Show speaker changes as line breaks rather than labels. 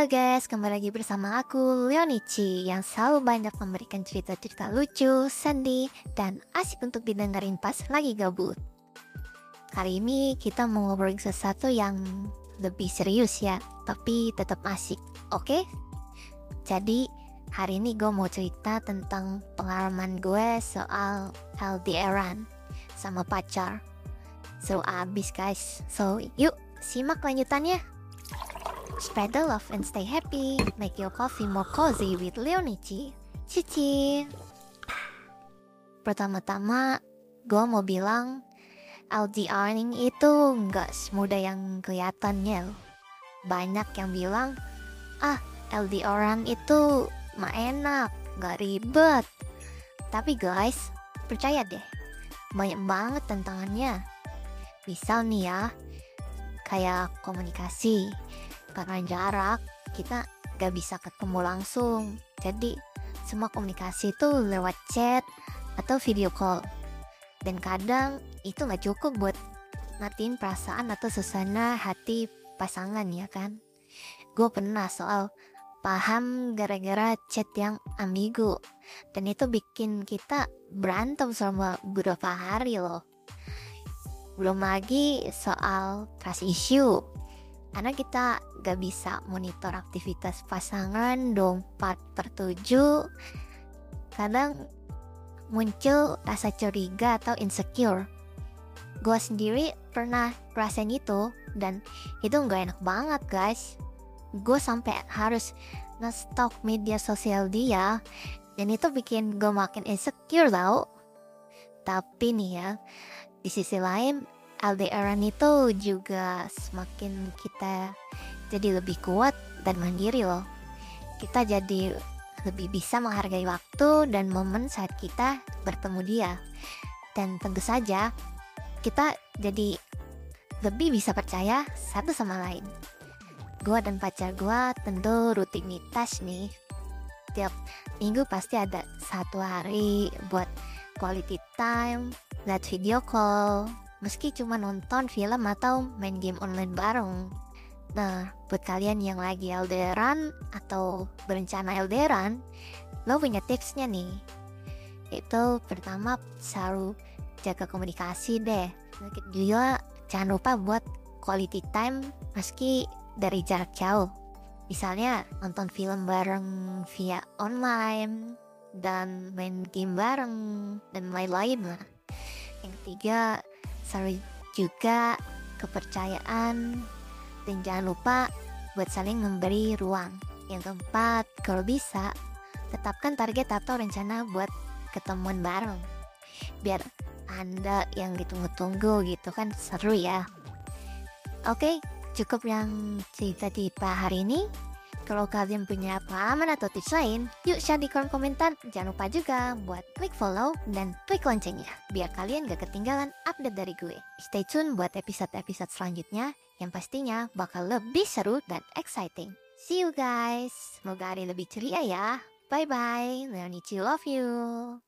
Halo guys, kembali lagi bersama aku Leonici yang selalu banyak memberikan cerita-cerita lucu, sedih, dan asik untuk didengarin pas lagi gabut. Kali ini kita mau ngobrolin sesuatu yang lebih serius ya, tapi tetap asik, oke? Jadi hari ini gue mau cerita tentang pengalaman gue soal LDRan sama pacar. Seru abis guys, so yuk simak lanjutannya. Spread the love and stay happy. Make your coffee more cozy with Leonici. Cici. Pertama-tama, gue mau bilang LDRing itu nggak semudah yang kelihatannya. Banyak yang bilang, ah LDRan itu mah enak, nggak ribet. Tapi guys, percaya deh, banyak banget tantangannya. Misal nih ya, kayak komunikasi, karena jarak kita gak bisa ketemu langsung. Jadi semua komunikasi itu lewat chat atau video call. Dan kadang itu gak cukup buat ngatiin perasaan atau suasana hati pasangan ya kan? Gue pernah soal paham gara-gara chat yang ambigu. Dan itu bikin kita berantem selama beberapa hari loh belum lagi soal trust issue. Karena kita gak bisa monitor aktivitas pasangan 24 per 7 kadang muncul rasa curiga atau insecure. Gue sendiri pernah rasain itu dan itu gak enak banget guys. Gue sampai harus nge-stalk media sosial dia dan itu bikin gue makin insecure tau. Tapi nih ya di sisi lain LDRan itu juga semakin kita jadi lebih kuat dan mandiri loh. Kita jadi lebih bisa menghargai waktu dan momen saat kita bertemu dia. Dan tentu saja kita jadi lebih bisa percaya satu sama lain. Gua dan pacar gua tentu rutinitas nih. Tiap minggu pasti ada satu hari buat quality time, lihat video call, meski cuma nonton film atau main game online bareng. Nah, buat kalian yang lagi LDRan atau berencana LDRan, lo punya tipsnya nih. Itu pertama selalu jaga komunikasi deh. Juga jangan lupa buat quality time meski dari jarak jauh. Misalnya nonton film bareng via online dan main game bareng dan lain-lain lah. Yang ketiga, selalu juga kepercayaan dan jangan lupa buat saling memberi ruang. Yang keempat, kalau bisa tetapkan target atau rencana buat ketemuan bareng. Biar Anda yang ditunggu-tunggu gitu kan seru ya. Oke, cukup yang cerita-cerita hari ini. Kalau kalian punya pengalaman atau tips lain, yuk share di kolom komentar. Jangan lupa juga buat klik follow dan klik loncengnya, biar kalian gak ketinggalan update dari gue. Stay tune buat episode-episode selanjutnya, yang pastinya bakal lebih seru dan exciting. See you guys, semoga hari lebih ceria ya. Bye-bye, Leonici love you.